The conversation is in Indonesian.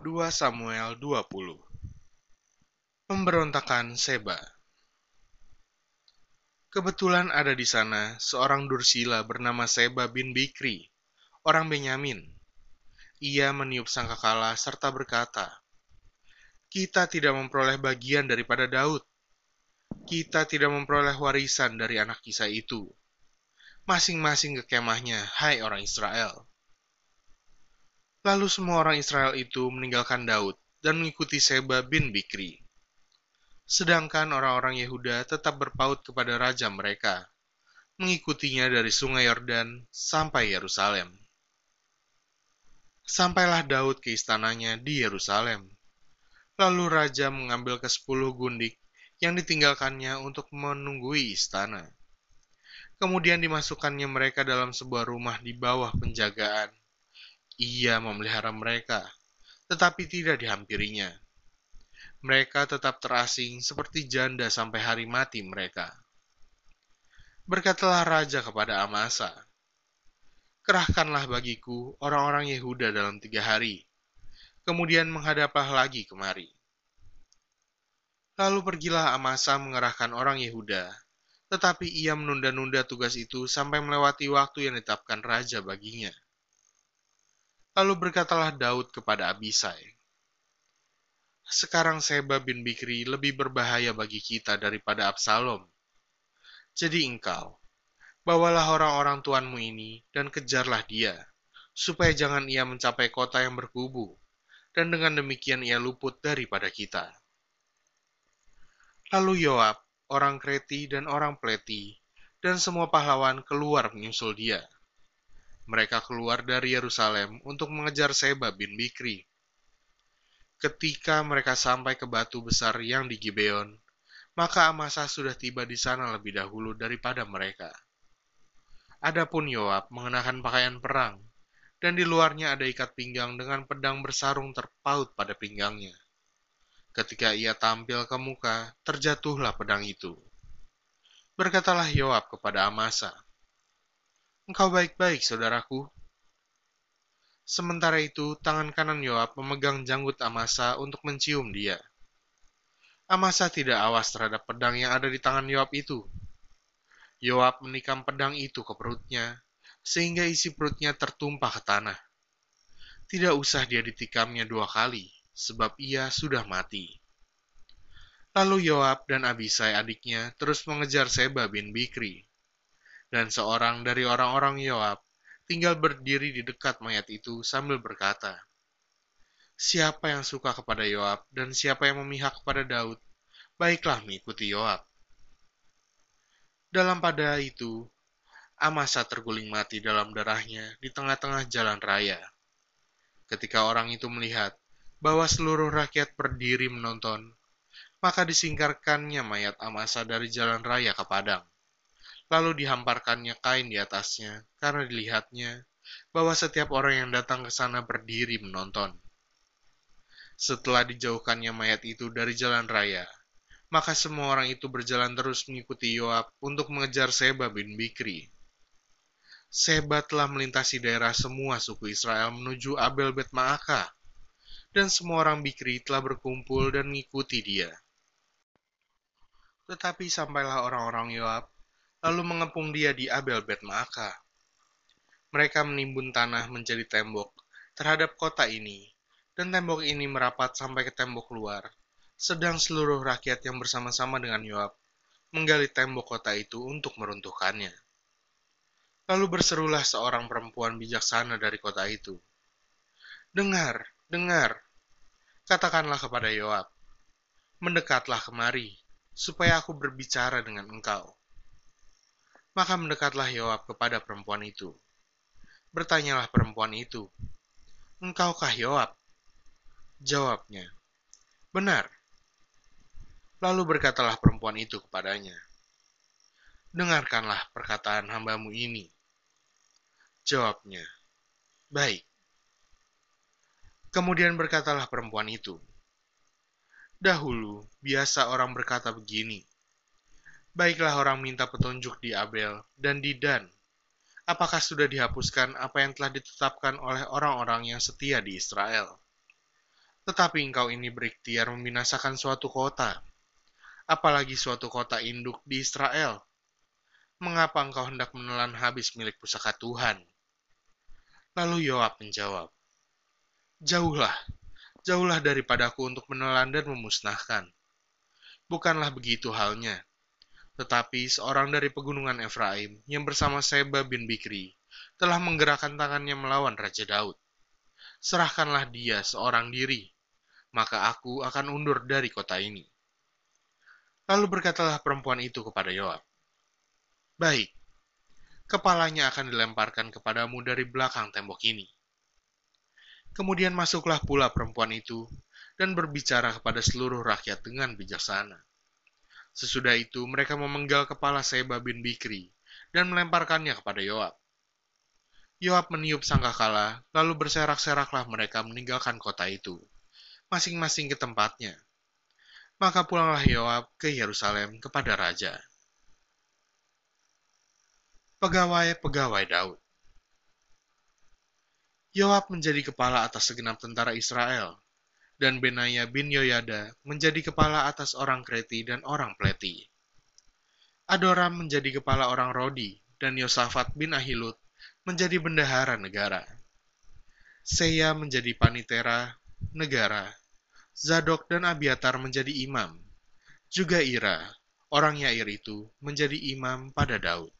2 Samuel 20 Pemberontakan Seba Kebetulan ada di sana seorang Dursila bernama Seba bin Bikri, orang Benyamin. Ia meniup sangkakala serta berkata, Kita tidak memperoleh bagian daripada Daud. Kita tidak memperoleh warisan dari anak kisah itu. Masing-masing ke kemahnya, hai orang Israel. Lalu semua orang Israel itu meninggalkan Daud dan mengikuti Seba bin Bikri. Sedangkan orang-orang Yehuda tetap berpaut kepada raja mereka, mengikutinya dari sungai Yordan sampai Yerusalem. Sampailah Daud ke istananya di Yerusalem. Lalu raja mengambil ke sepuluh gundik yang ditinggalkannya untuk menunggui istana. Kemudian dimasukkannya mereka dalam sebuah rumah di bawah penjagaan ia memelihara mereka, tetapi tidak dihampirinya. Mereka tetap terasing seperti janda sampai hari mati mereka. Berkatalah raja kepada Amasa, Kerahkanlah bagiku orang-orang Yehuda dalam tiga hari, kemudian menghadaplah lagi kemari. Lalu pergilah Amasa mengerahkan orang Yehuda, tetapi ia menunda-nunda tugas itu sampai melewati waktu yang ditetapkan raja baginya. Lalu berkatalah Daud kepada Abisai, Sekarang Seba bin Bikri lebih berbahaya bagi kita daripada Absalom. Jadi engkau, bawalah orang-orang tuanmu ini dan kejarlah dia, supaya jangan ia mencapai kota yang berkubu, dan dengan demikian ia luput daripada kita. Lalu Yoab, orang Kreti dan orang Pleti, dan semua pahlawan keluar menyusul dia mereka keluar dari Yerusalem untuk mengejar Seba bin Bikri. Ketika mereka sampai ke batu besar yang di Gibeon, maka Amasa sudah tiba di sana lebih dahulu daripada mereka. Adapun Yoab mengenakan pakaian perang, dan di luarnya ada ikat pinggang dengan pedang bersarung terpaut pada pinggangnya. Ketika ia tampil ke muka, terjatuhlah pedang itu. Berkatalah Yoab kepada Amasa, Engkau baik-baik, saudaraku. Sementara itu, tangan kanan Yoab memegang janggut Amasa untuk mencium dia. Amasa tidak awas terhadap pedang yang ada di tangan Yoab itu. Yoab menikam pedang itu ke perutnya, sehingga isi perutnya tertumpah ke tanah. Tidak usah dia ditikamnya dua kali, sebab ia sudah mati. Lalu Yoab dan Abisai adiknya terus mengejar Seba bin Bikri dan seorang dari orang-orang Yoab tinggal berdiri di dekat mayat itu sambil berkata, Siapa yang suka kepada Yoab dan siapa yang memihak kepada Daud, baiklah mengikuti Yoab. Dalam pada itu, Amasa terguling mati dalam darahnya di tengah-tengah jalan raya. Ketika orang itu melihat bahwa seluruh rakyat berdiri menonton, maka disingkarkannya mayat Amasa dari jalan raya ke padang lalu dihamparkannya kain di atasnya, karena dilihatnya bahwa setiap orang yang datang ke sana berdiri menonton. Setelah dijauhkannya mayat itu dari jalan raya, maka semua orang itu berjalan terus mengikuti Yoab untuk mengejar Seba bin Bikri. Seba telah melintasi daerah semua suku Israel menuju Abel Bet Maaka, dan semua orang Bikri telah berkumpul dan mengikuti dia. Tetapi sampailah orang-orang Yoab lalu mengepung dia di Abel Bet Maaka. Mereka menimbun tanah menjadi tembok terhadap kota ini, dan tembok ini merapat sampai ke tembok luar, sedang seluruh rakyat yang bersama-sama dengan Yoab menggali tembok kota itu untuk meruntuhkannya. Lalu berserulah seorang perempuan bijaksana dari kota itu. Dengar, dengar, katakanlah kepada Yoab, mendekatlah kemari, supaya aku berbicara dengan engkau. Maka mendekatlah Yoab kepada perempuan itu. Bertanyalah perempuan itu, Engkaukah Yoab? Jawabnya, Benar. Lalu berkatalah perempuan itu kepadanya, Dengarkanlah perkataan hambamu ini. Jawabnya, Baik. Kemudian berkatalah perempuan itu, Dahulu biasa orang berkata begini, Baiklah orang minta petunjuk di Abel dan di Dan. Apakah sudah dihapuskan apa yang telah ditetapkan oleh orang-orang yang setia di Israel? Tetapi engkau ini berikhtiar membinasakan suatu kota, apalagi suatu kota induk di Israel. Mengapa engkau hendak menelan habis milik pusaka Tuhan? Lalu Yoab menjawab, Jauhlah, jauhlah daripadaku untuk menelan dan memusnahkan. Bukanlah begitu halnya. Tetapi seorang dari pegunungan Efraim yang bersama Seba bin Bikri telah menggerakkan tangannya melawan Raja Daud. Serahkanlah dia seorang diri, maka aku akan undur dari kota ini. Lalu berkatalah perempuan itu kepada Yoab, Baik, kepalanya akan dilemparkan kepadamu dari belakang tembok ini. Kemudian masuklah pula perempuan itu dan berbicara kepada seluruh rakyat dengan bijaksana. Sesudah itu mereka memenggal kepala Seba bin Bikri dan melemparkannya kepada Yoab. Yoab meniup sangkakala, lalu berserak-seraklah mereka meninggalkan kota itu, masing-masing ke tempatnya. Maka pulanglah Yoab ke Yerusalem kepada raja pegawai-pegawai Daud. Yoab menjadi kepala atas segenap tentara Israel, dan Benaya bin Yoyada menjadi kepala atas orang Kreti dan orang Pleti. Adoram menjadi kepala orang Rodi, dan Yosafat bin Ahilut menjadi bendahara negara. Seya menjadi panitera negara. Zadok dan Abiatar menjadi imam. Juga Ira, orang Yair itu, menjadi imam pada Daud.